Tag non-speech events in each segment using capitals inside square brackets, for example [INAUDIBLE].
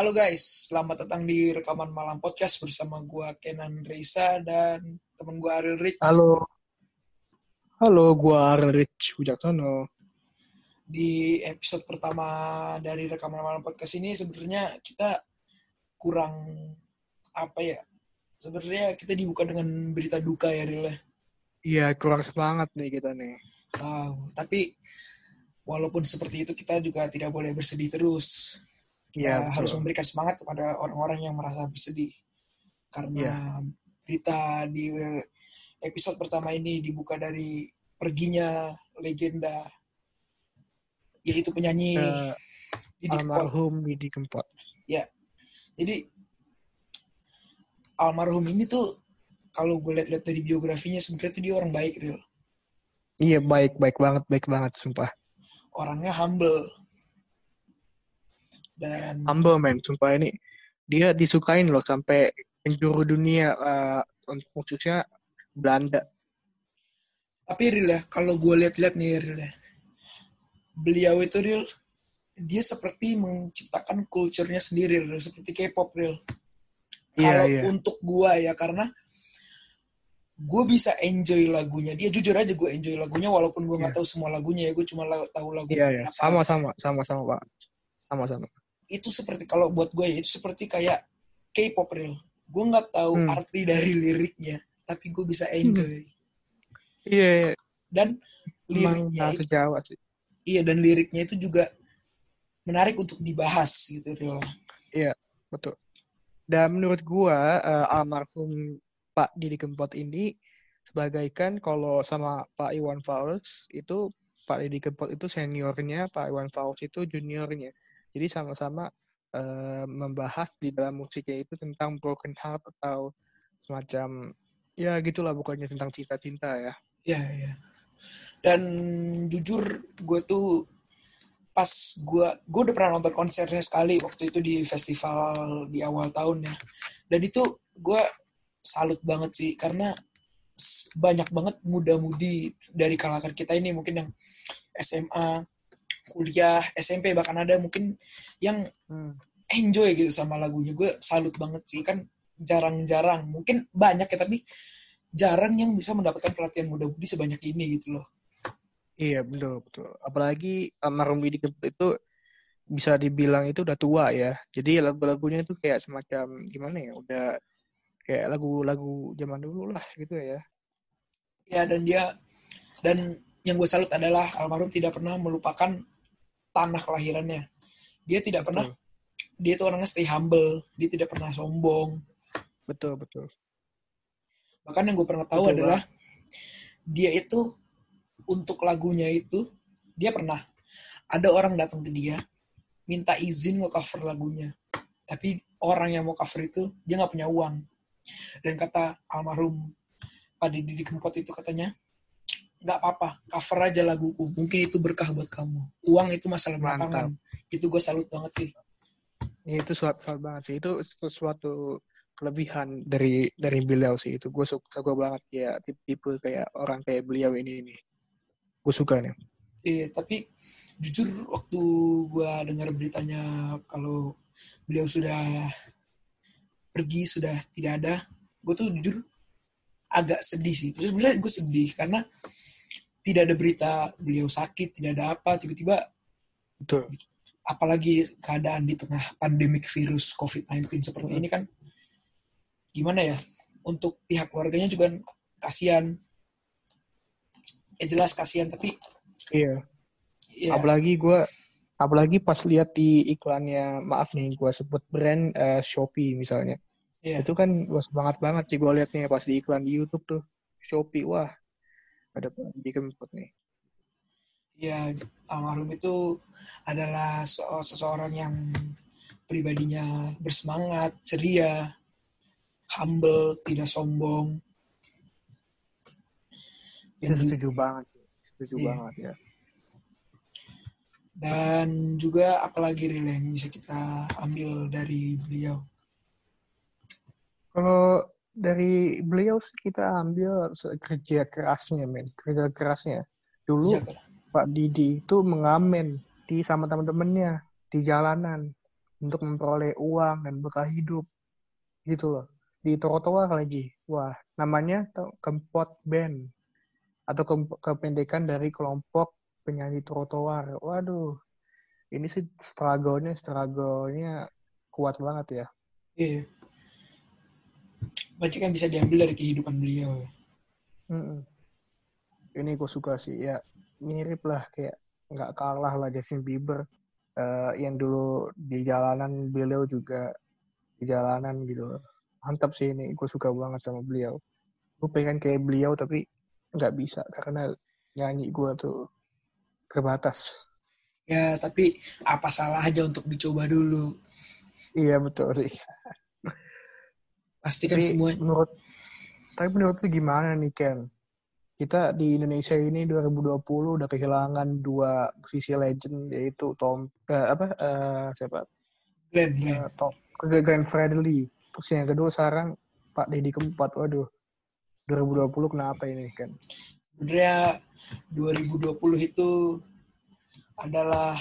Halo guys, selamat datang di rekaman malam podcast bersama gua Kenan Reisa dan temen gua Ariel Rich. Halo. Halo, gua Ariel Rich Wijaksono. Di episode pertama dari rekaman malam podcast ini sebenarnya kita kurang apa ya? Sebenarnya kita dibuka dengan berita duka ya, Ariel. Iya, kurang semangat nih kita nih. Tahu, tapi walaupun seperti itu kita juga tidak boleh bersedih terus. Kita Iya, harus memberikan semangat kepada orang-orang yang merasa bersedih. Karena Iya. berita di episode pertama ini dibuka dari perginya legenda yaitu penyanyi Eh, Didi Kempot. almarhum Didi Kempot. Jadi almarhum ini tuh kalau gue lihat-lihat dari biografinya sebenarnya tuh dia orang baik, real. Iya, baik, baik banget, baik banget, sumpah. Orangnya humble. Dan Humble, man, sumpah ini. Dia disukain loh sampai penjuru dunia, eh, khususnya Belanda. Tapi real ya, kalau gue lihat-lihat nih real ya, beliau itu real, dia seperti menciptakan kulturnya sendiri real, seperti K-pop real. Iya, Kalau iya. untuk gue ya, karena gue bisa enjoy lagunya. Dia jujur aja gue enjoy lagunya, walaupun gue nggak Iya. tahu semua lagunya ya, gue cuma la- tahu lagu Iya, iya. beberapa. Sama, sama, sama, sama, Pak. Sama, sama. Itu seperti kalau buat gue ya, itu seperti kayak K-pop real. Gue nggak tahu Hmm. arti dari liriknya, tapi gue bisa enjoy. Iya, iya. Dan liriknya bahasa Jawa sih. Iya dan liriknya itu juga menarik untuk dibahas gitu Ril. Iya, betul. Dan menurut gua eh, almarhum Pak Didi Kempot ini sebagaikan kalau sama Pak Iwan Fals itu Pak Didi Kempot itu seniornya, Pak Iwan Fals itu juniornya. Jadi sama-sama eh, membahas di dalam musiknya itu tentang broken heart atau semacam ya gitulah bukannya tentang cinta-cinta ya. Iya iya. Dan jujur gue tuh pas gue gue udah pernah nonton konsernya sekali waktu itu di festival di awal tahun ya. Dan itu gue salut banget sih karena banyak banget muda-mudi dari kalangan kita ini mungkin yang SMA, kuliah, SMP bahkan ada mungkin yang enjoy gitu sama lagunya. Gue salut banget sih kan jarang-jarang. Mungkin banyak ya tapi jarang yang bisa mendapatkan perhatian muda-mudi sebanyak ini gitu loh. Iya betul betul. Apalagi almarhum Kempot itu bisa dibilang itu udah tua ya. Jadi lagu-lagunya itu kayak semacam gimana ya? Udah kayak lagu-lagu zaman dulu lah gitu ya. Ya dan dia dan yang gue salut adalah almarhum tidak pernah melupakan tanah kelahirannya. Dia tidak pernah dia itu orangnya stay humble, dia tidak pernah sombong. Betul betul. Bahkan yang gue pernah tahu Betul adalah dia itu untuk lagunya itu dia pernah ada orang datang ke dia minta izin nge-cover lagunya. Tapi orang yang mau cover itu dia nggak punya uang. Dan kata almarhum Pak Didi Kempot itu katanya nggak apa-apa cover aja laguku mungkin itu berkah buat kamu uang itu masalah Mantap. belakangan itu gue salut banget sih Iya, itu suatu suatu banget sih. Itu sesuatu kelebihan dari dari beliau sih. Itu gue suka, suka banget ya tipe-tipe kayak orang kayak beliau ini ini. Gue suka nih. Iya, tapi jujur waktu gua dengar beritanya kalau beliau sudah pergi, sudah tidak ada, gue tuh jujur agak sedih sih. Terus sebenarnya gue sedih karena tidak ada berita beliau sakit, tidak ada apa, tiba-tiba Betul. apalagi keadaan di tengah pandemik virus COVID-19 seperti ini kan gimana ya? Untuk pihak keluarganya juga kasihan. Ya jelas kasihan, tapi Iya. ya Apalagi gue, apalagi pas lihat di iklannya, maaf nih, gue sebut brand eh, Shopee misalnya. Iya. Itu kan gue semangat banget sih gue liatnya pas di iklan di YouTube tuh. Shopee, wah. Ada di kempot nih. Ya, almarhum itu adalah se- seseorang yang pribadinya bersemangat, ceria, humble, tidak sombong. Dan, ju- setuju banget sih. Setuju Iya. banget ya. dan juga apalagi Ril, yang bisa kita ambil dari beliau. Kalau dari beliau sih kita ambil kerja kerasnya, men. Kerja kerasnya. Dulu Jaga. Pak Didi itu mengamen di sama teman-temannya di jalanan. untuk memperoleh uang dan bekal hidup gitu loh di trotoar lagi wah namanya kempot band atau ke kependekan dari kelompok penyanyi trotoar waduh ini sih struggle-nya struggle-nya kuat banget ya iya berarti kan bisa diambil dari kehidupan beliau. Mm -mm. ini gue suka sih ya mirip lah kayak nggak kalah lah Justin Bieber. Uh, yang dulu di jalanan beliau juga di jalanan gitu. Mantap sih ini gue suka banget sama beliau. Gue pengen kayak beliau tapi nggak bisa karena nyanyi gue tuh terbatas. Ya tapi apa salah aja untuk dicoba dulu? Iya betul sih pasti kan semua. menurut tapi menurut lu gimana nih Ken? Kita di Indonesia ini 2020 udah kehilangan dua musisi legend yaitu Tom eh, apa uh, siapa? Glenn, Glenn. Uh, Tom Glenn Fredly. Terus yang kedua sekarang Pak Deddy keempat. Waduh. 2020 kenapa ini kan sebenarnya 2020 itu adalah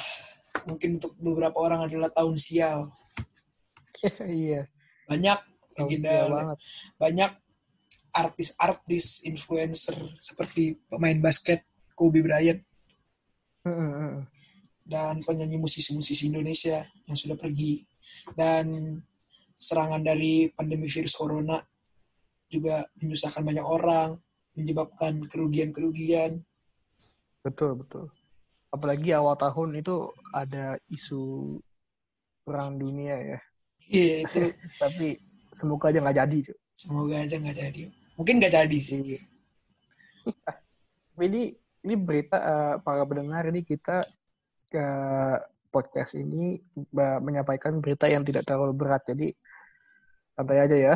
mungkin untuk beberapa orang adalah tahun sial. [LAUGHS] Iya. Banyak legenda banyak artis-artis influencer seperti pemain basket Kobe Bryant. Dan penyanyi musisi-musisi Indonesia yang sudah pergi. Dan serangan dari pandemi virus corona juga menyusahkan banyak orang menyebabkan kerugian-kerugian. Betul betul. Apalagi awal tahun itu ada isu perang dunia ya. Iya itu [LAUGHS] tapi semoga aja nggak jadi cuy. semoga aja nggak jadi Mungkin nggak jadi sih. Iya. [LAUGHS] ini ini berita uh, para pendengar ini kita ke uh, podcast ini uh, menyampaikan berita yang tidak terlalu berat jadi santai aja ya.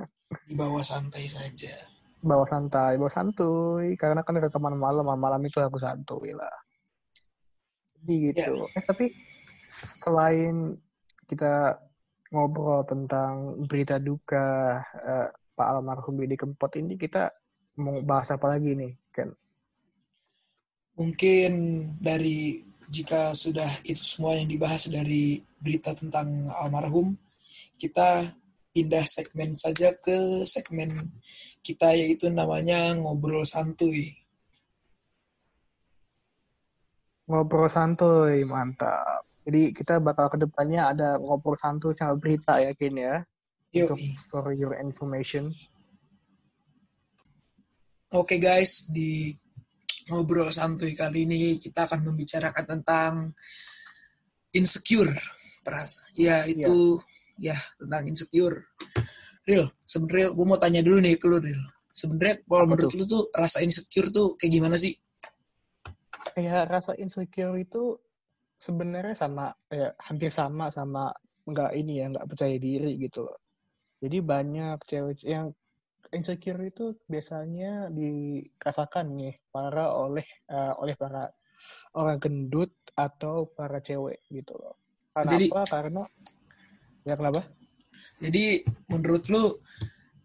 [LAUGHS] Di bawah santai saja. Bawa santai, bawa santuy karena kan rekaman malam, malam itu aku santuy lah. Jadi gitu. Ya. Eh tapi selain kita ngobrol tentang berita duka uh, Pak almarhum Didi Kempot ini kita mau bahas apa lagi nih, Ken? Mungkin dari jika sudah itu semua yang dibahas dari berita tentang almarhum, kita pindah segmen saja ke segmen kita yaitu namanya ngobrol santuy. Ngobrol santuy, mantap. Jadi kita bakal ke depannya ada ngobrol santuy sama berita ya, Ken ya. Yo, untuk for your information. Oke okay guys, di ngobrol santuy kali ini kita akan membicarakan tentang insecure. Perasa. Ya iya. itu yeah. ya tentang insecure. Real, sebenarnya gue mau tanya dulu nih ke lu, Real. Sebenarnya kalau menurut tuh? lu tuh rasa insecure tuh kayak gimana sih? Ya rasa insecure itu sebenarnya sama ya hampir sama sama nggak ini ya nggak percaya diri gitu loh jadi banyak cewek yang insecure itu biasanya dirasakan nih para oleh uh, oleh para orang gendut atau para cewek gitu loh. Karena Jadi, apa? Karena ya kenapa? Jadi menurut lu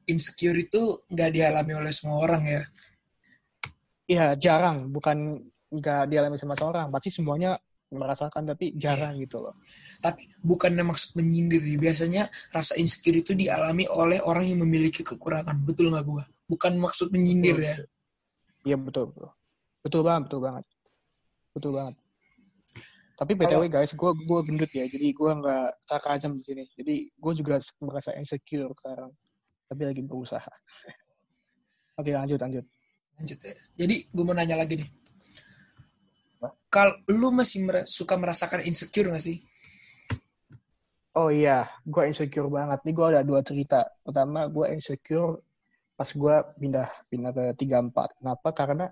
insecure itu nggak dialami oleh semua orang ya? Iya jarang, bukan nggak dialami sama orang. Pasti semuanya merasakan tapi jarang yeah. gitu loh. Tapi bukannya maksud menyindir biasanya rasa insecure itu dialami oleh orang yang memiliki kekurangan. Betul nggak gua? Bukan maksud menyindir betul, ya. Iya betul betul. Betul banget, betul banget. Betul banget. Tapi btw guys, gue gue gendut ya, jadi gue nggak sarkasm di sini. Jadi gue juga merasa insecure sekarang, tapi lagi berusaha. [LAUGHS] Oke lanjut lanjut. Lanjut ya. Jadi gue mau nanya lagi nih kalau lu masih mer suka merasakan insecure gak sih? Oh iya, gue insecure banget. Nih gue ada dua cerita. Pertama, gue insecure pas gue pindah pindah ke tiga empat. Kenapa? Karena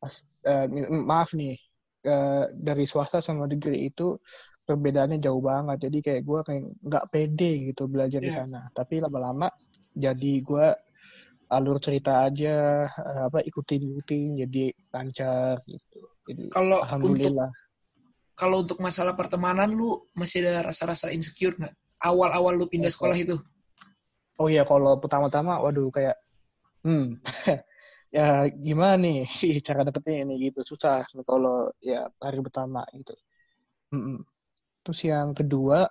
pas uh, maaf nih uh, dari swasta sama negeri itu perbedaannya jauh banget. Jadi kayak gue kayak nggak pede gitu belajar yeah. di iya. sana. Tapi lama-lama jadi gue alur cerita aja uh, apa ikutin ikutin jadi lancar gitu. Jadi, kalau alhamdulillah. Untuk, kalau untuk masalah pertemanan lu masih ada rasa-rasa insecure nggak? Awal-awal lu pindah sekolah itu? Oh iya, kalau pertama-tama, waduh kayak, hmm, [LAUGHS] ya gimana nih [LAUGHS] cara deketnya ini gitu susah kalau ya hari pertama gitu. Hmm. Terus yang kedua,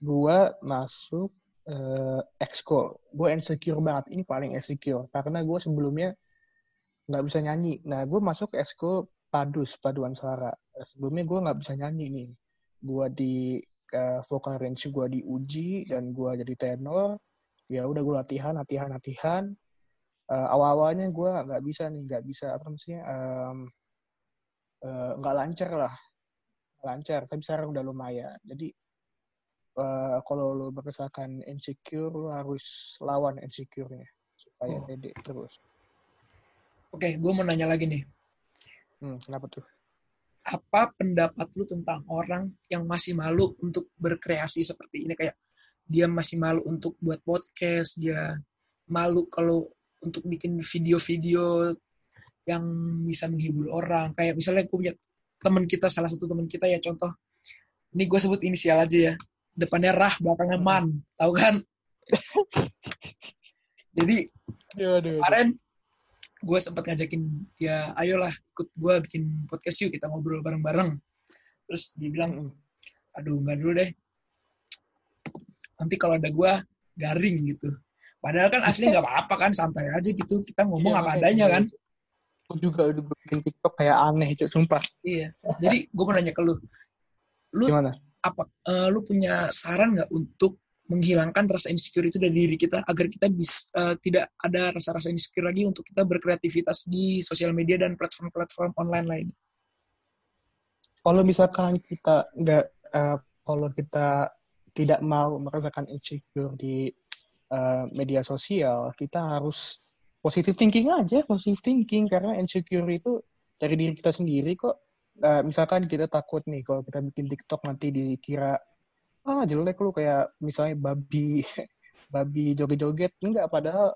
gue masuk uh, ekskul. Gue insecure banget. Ini paling insecure. Karena gue sebelumnya nggak bisa nyanyi. Nah, gue masuk ekskul padus, paduan suara. Sebelumnya gue nggak bisa nyanyi nih. Gue di uh, vocal range gue diuji dan gue jadi tenor. Ya udah gue latihan, latihan, latihan. Uh, awal-awalnya gue nggak bisa nih, nggak bisa apa namanya, um, nggak uh, lancar lah, lancar. Tapi sekarang udah lumayan. Jadi uh, kalau lo merasakan insecure, lo harus lawan insecure-nya supaya oh. pede terus. Oke, okay, gue mau nanya lagi nih. Hmm, kenapa tuh? Apa pendapat lu tentang orang yang masih malu untuk berkreasi seperti ini? Kayak dia masih malu untuk buat podcast, dia malu kalau untuk bikin video-video yang bisa menghibur orang. Kayak misalnya gue punya teman kita, salah satu teman kita ya contoh. Ini gue sebut inisial aja ya depannya rah belakangnya man tahu kan [LAUGHS] jadi kemarin gue sempat ngajakin ya ayolah ikut gue bikin podcast yuk kita ngobrol bareng-bareng. Terus dia bilang aduh nggak dulu deh. Nanti kalau ada gue garing gitu. Padahal kan asli nggak apa-apa kan santai aja gitu. Kita ngomong iya, apa adanya kan. gue juga udah bikin TikTok kayak aneh itu sumpah. Iya. Jadi gue mau nanya ke lu. Lu Gimana? apa uh, lu punya saran nggak untuk menghilangkan rasa insecure itu dari diri kita agar kita bisa uh, tidak ada rasa-rasa insecure lagi untuk kita berkreativitas di sosial media dan platform-platform online lain. Kalau misalkan kita nggak, uh, kalau kita tidak mau merasakan insecure di uh, media sosial, kita harus positive thinking aja, positive thinking karena insecure itu dari diri kita sendiri kok uh, misalkan kita takut nih kalau kita bikin TikTok nanti dikira ah jelek lu kayak misalnya babi [LAUGHS] babi joget-joget. Enggak padahal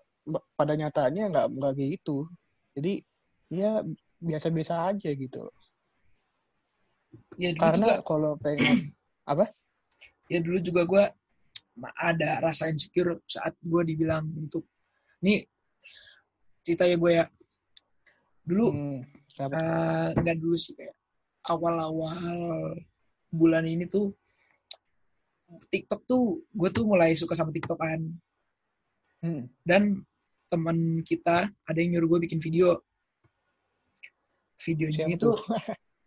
pada nyatanya enggak enggak gitu. Jadi ya biasa-biasa aja gitu. Ya, karena juga, kalau pengen [CLEARS THROAT] apa? Ya dulu juga gue ada rasa insecure saat gue dibilang untuk nih cerita ya gue ya. Dulu hmm, uh, nggak dulu sih kayak awal-awal bulan ini tuh TikTok tuh gue tuh mulai suka sama TikTok kan. Hmm. Dan teman kita ada yang nyuruh gue bikin video. Videonya Siapa itu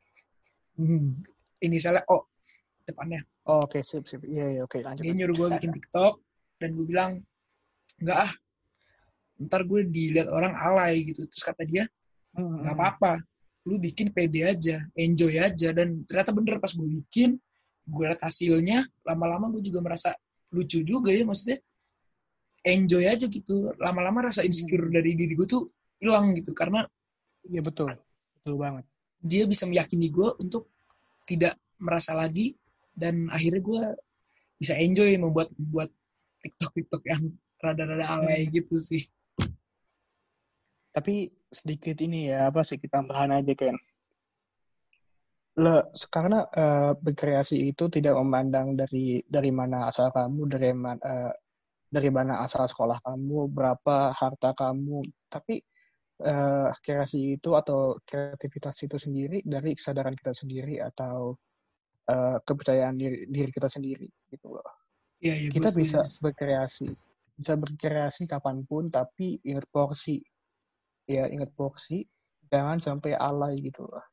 [LAUGHS] hmm, ini salah oh depannya. Oh, oke, okay, sip, sip. Iya, yeah, iya, oke, okay, lanjut. Dia nyuruh gue bikin TikTok dan gue bilang, enggak ah, ntar gue dilihat orang alay gitu. Terus kata dia, hmm, nggak hmm. apa-apa, lu bikin pede aja enjoy aja dan ternyata bener pas gue bikin gue liat hasilnya lama-lama gue juga merasa lucu juga ya maksudnya. Enjoy aja gitu. Lama-lama rasa insecure hmm. dari diri gue tuh hilang gitu karena ya betul. Betul banget. dia bisa meyakini gue untuk tidak merasa lagi dan akhirnya gue bisa enjoy membuat membuat TikTok TikTok yang rada-rada alay hmm. gitu sih. Tapi sedikit ini ya apa sih kita tambahan aja kan le karena uh, berkreasi itu tidak memandang dari dari mana asal kamu dari mana uh, dari mana asal sekolah kamu berapa harta kamu. Tapi uh, kreasi itu atau kreativitas itu sendiri dari kesadaran kita sendiri atau uh, kepercayaan diri, diri kita sendiri gitu loh. Ya, ya, kita bisa berkreasi bisa berkreasi kapan pun tapi ingat porsi. Ya ingat porsi jangan sampai alay gitu loh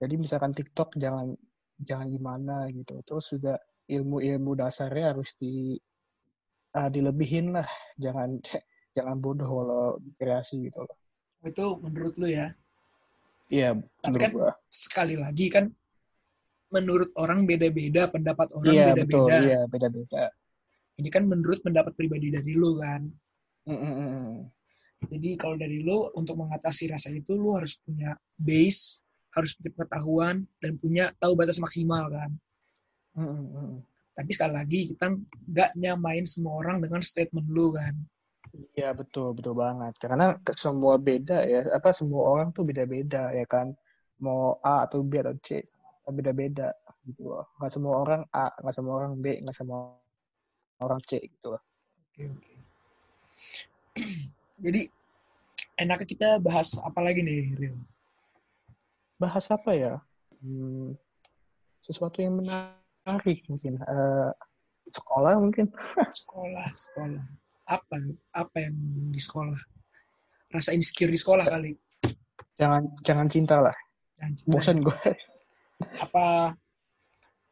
jadi misalkan TikTok jangan jangan gimana gitu. Terus juga ilmu-ilmu dasarnya harus di uh, dilebihin lah. Jangan [LAUGHS] jangan bodoh kalau kreasi gitu loh. Itu menurut lu ya? Iya tapi kan gua. sekali lagi kan menurut orang beda-beda pendapat orang iya, beda-beda. betul, iya beda-beda. Ini kan menurut pendapat pribadi dari lu kan. Mm -mm. Jadi kalau dari lo untuk mengatasi rasa itu lo harus punya base, harus punya pengetahuan dan punya tahu batas maksimal kan. Mm-hmm. Tapi sekali lagi kita nggak nyamain semua orang dengan statement lo kan. Iya betul betul banget karena semua beda ya apa semua orang tuh beda-beda ya kan mau A atau B atau C beda-beda gitu loh nggak semua orang A nggak semua orang B nggak semua orang C gitu loh. Oke oke. [CLEARS THROAT] Jadi enaknya kita bahas apa lagi nih, Rio? Bahas apa ya? Hmm, sesuatu yang menarik mungkin. Uh, sekolah mungkin. [LAUGHS] sekolah, sekolah. Apa apa yang di sekolah? Rasa insecure di sekolah kali. Jangan jangan cinta lah. Jangan cinta. Bosan gue. [LAUGHS] Apa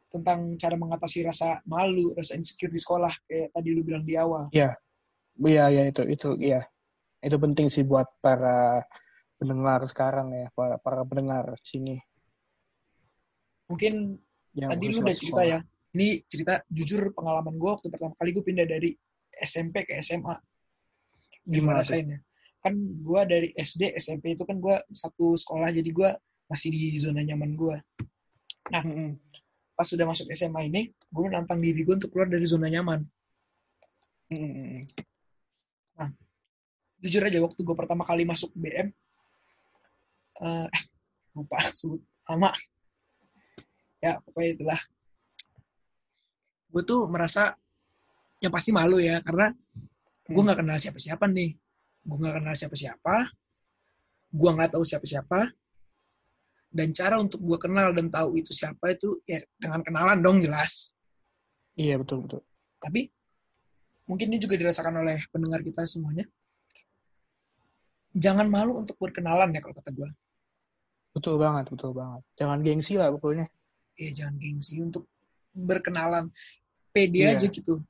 tentang cara mengatasi rasa malu, rasa insecure di sekolah kayak tadi lu bilang di awal. Iya, iya itu itu iya. Itu penting sih buat para pendengar sekarang ya, para, para pendengar sini. Mungkin Yang tadi lu udah cerita sekolah. ya. Ini cerita jujur pengalaman gue waktu pertama kali gue pindah dari SMP ke SMA. Gimana tuh? rasainnya? Kan gue dari SD, SMP itu kan gue satu sekolah, jadi gue masih di zona nyaman gue. Mm-mm. Pas sudah masuk SMA ini, gue menantang diri gue untuk keluar dari zona nyaman. Mm-mm. Jujur aja, waktu gue pertama kali masuk BM, eh, eh, lupa sebut nama. Ya, pokoknya itulah. Gue tuh merasa, yang pasti malu ya, karena gue nggak kenal siapa-siapa nih. Gue nggak kenal siapa-siapa. Gue nggak tahu siapa-siapa. Dan cara untuk gue kenal dan tahu itu siapa itu ya dengan kenalan dong jelas. Iya betul betul. Tapi mungkin ini juga dirasakan oleh pendengar kita semuanya. Jangan malu untuk berkenalan ya kalau kata gue. Betul banget, betul banget. Jangan gengsi lah pokoknya. Ya jangan gengsi untuk berkenalan. Pede Iya. aja gitu.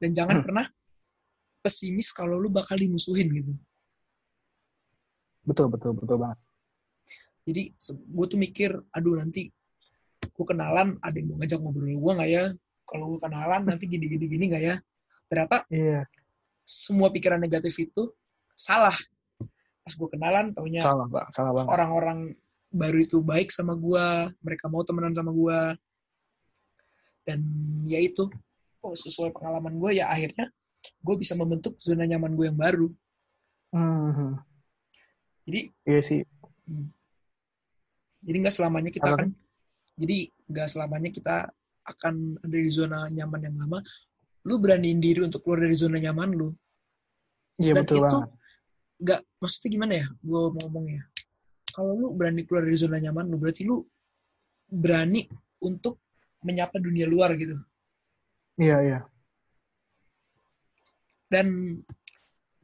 Dan jangan pernah pesimis kalau lu bakal dimusuhin gitu. Betul, betul, betul banget. Jadi gue tuh mikir, aduh nanti gue kenalan, ada yang mau ngajak ngobrol gue nggak ya? Kalau gue kenalan nanti gini-gini gini nggak ya? Ternyata Iya. semua pikiran negatif itu salah. Pas gue kenalan, taunya Salah, Bang. Salah banget. orang-orang baru itu baik sama gue, mereka mau temenan sama gue. Dan ya itu, oh, sesuai pengalaman gue ya akhirnya gue bisa membentuk zona nyaman gue yang baru. Mhm. Jadi Iya sih. jadi nggak selamanya kita akan jadi nggak selamanya kita akan ada di zona nyaman yang lama. Lu beraniin diri untuk keluar dari zona nyaman lu. Iya betul itu banget. Nggak maksudnya gimana ya? Gue mau ngomongnya. Kalau lu berani keluar dari zona nyaman lu berarti lu berani untuk menyapa dunia luar gitu. Iya, iya. Dan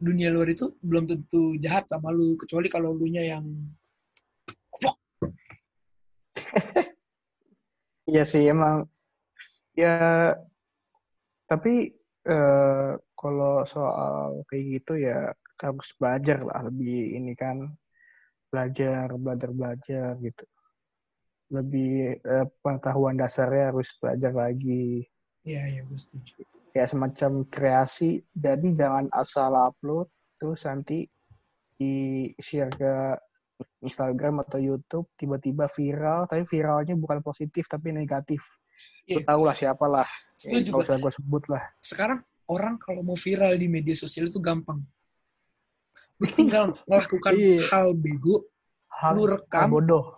dunia luar itu belum tentu jahat sama lu kecuali kalau lu nya yang. [LAUGHS] Iya sih emang ya tapi eh, kalau soal kayak gitu ya harus belajar lah lebih ini kan belajar belajar belajar gitu lebih eh, pengetahuan dasarnya harus belajar lagi Iya, iya, gue setuju. ya semacam kreasi jadi jangan asal upload terus nanti di share ke Instagram atau YouTube tiba-tiba viral tapi viralnya bukan positif tapi negatif Iya. tau lah siapa ya, Setuju nggak gue. gue sebut lah Sekarang orang kalau mau viral di media sosial itu gampang. Lu tinggal melakukan Iya. hal bego, hal, Lu hal rekam. bodoh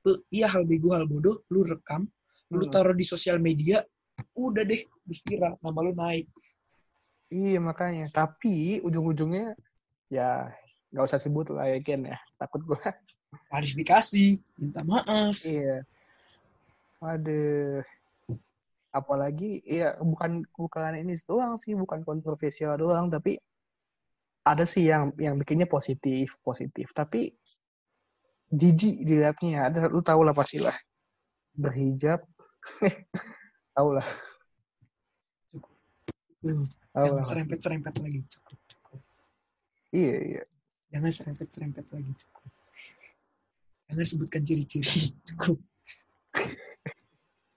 lu, iya hal bego, hal bodoh, lu rekam, lu Hmm. taruh di sosial media, udah deh, viral, nama lu naik. iya makanya tapi ujung-ujungnya ya nggak usah sebut lah ya Ken ya takut gue Klarifikasi, minta maaf. iya Waduh. Apalagi ya bukan bukan ini doang sih, bukan kontroversial doang, tapi ada sih yang yang bikinnya positif, positif. Tapi jijik dilihatnya. Ada lu tahu lah pasti lah. Berhijab. [LAUGHS] tahu lah, jangan serempet-serempet lagi. Cukup, cukup. Iya, iya. Jangan serempet-serempet lagi. Cukup. Jangan sebutkan ciri-ciri. [LAUGHS] Cukup.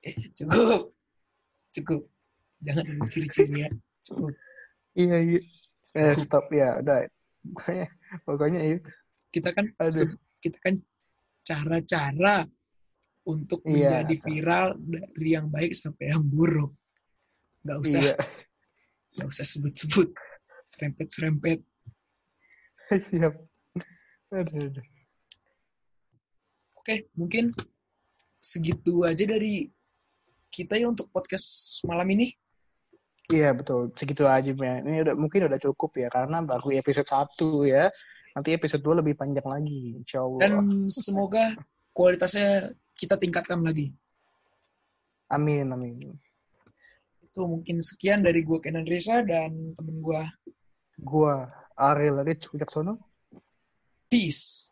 Eh, cukup. Cukup. Jangan sebut ciri-ciri ya. Cukup. Iya, iya. Eh, stop ya, udah. Pokoknya pokoknya itu. Kita kan Aduh. kita kan cara-cara untuk Iya. menjadi viral dari yang baik sampai yang buruk. Gak usah, Iya. gak usah sebut-sebut. Serempet-serempet. [LAUGHS] Siap. Aduh, aduh. Oke, mungkin segitu aja dari kita ya untuk podcast malam ini. Iya betul, segitu aja ya. Ini udah mungkin udah cukup ya karena baru episode 1 ya. Nanti episode 2 lebih panjang lagi, insya Allah. Dan semoga kualitasnya kita tingkatkan lagi. Amin, amin. Itu mungkin sekian dari gue Kenan Risa dan temen gue. Gua Ariel Rich Wijaksono. Peace.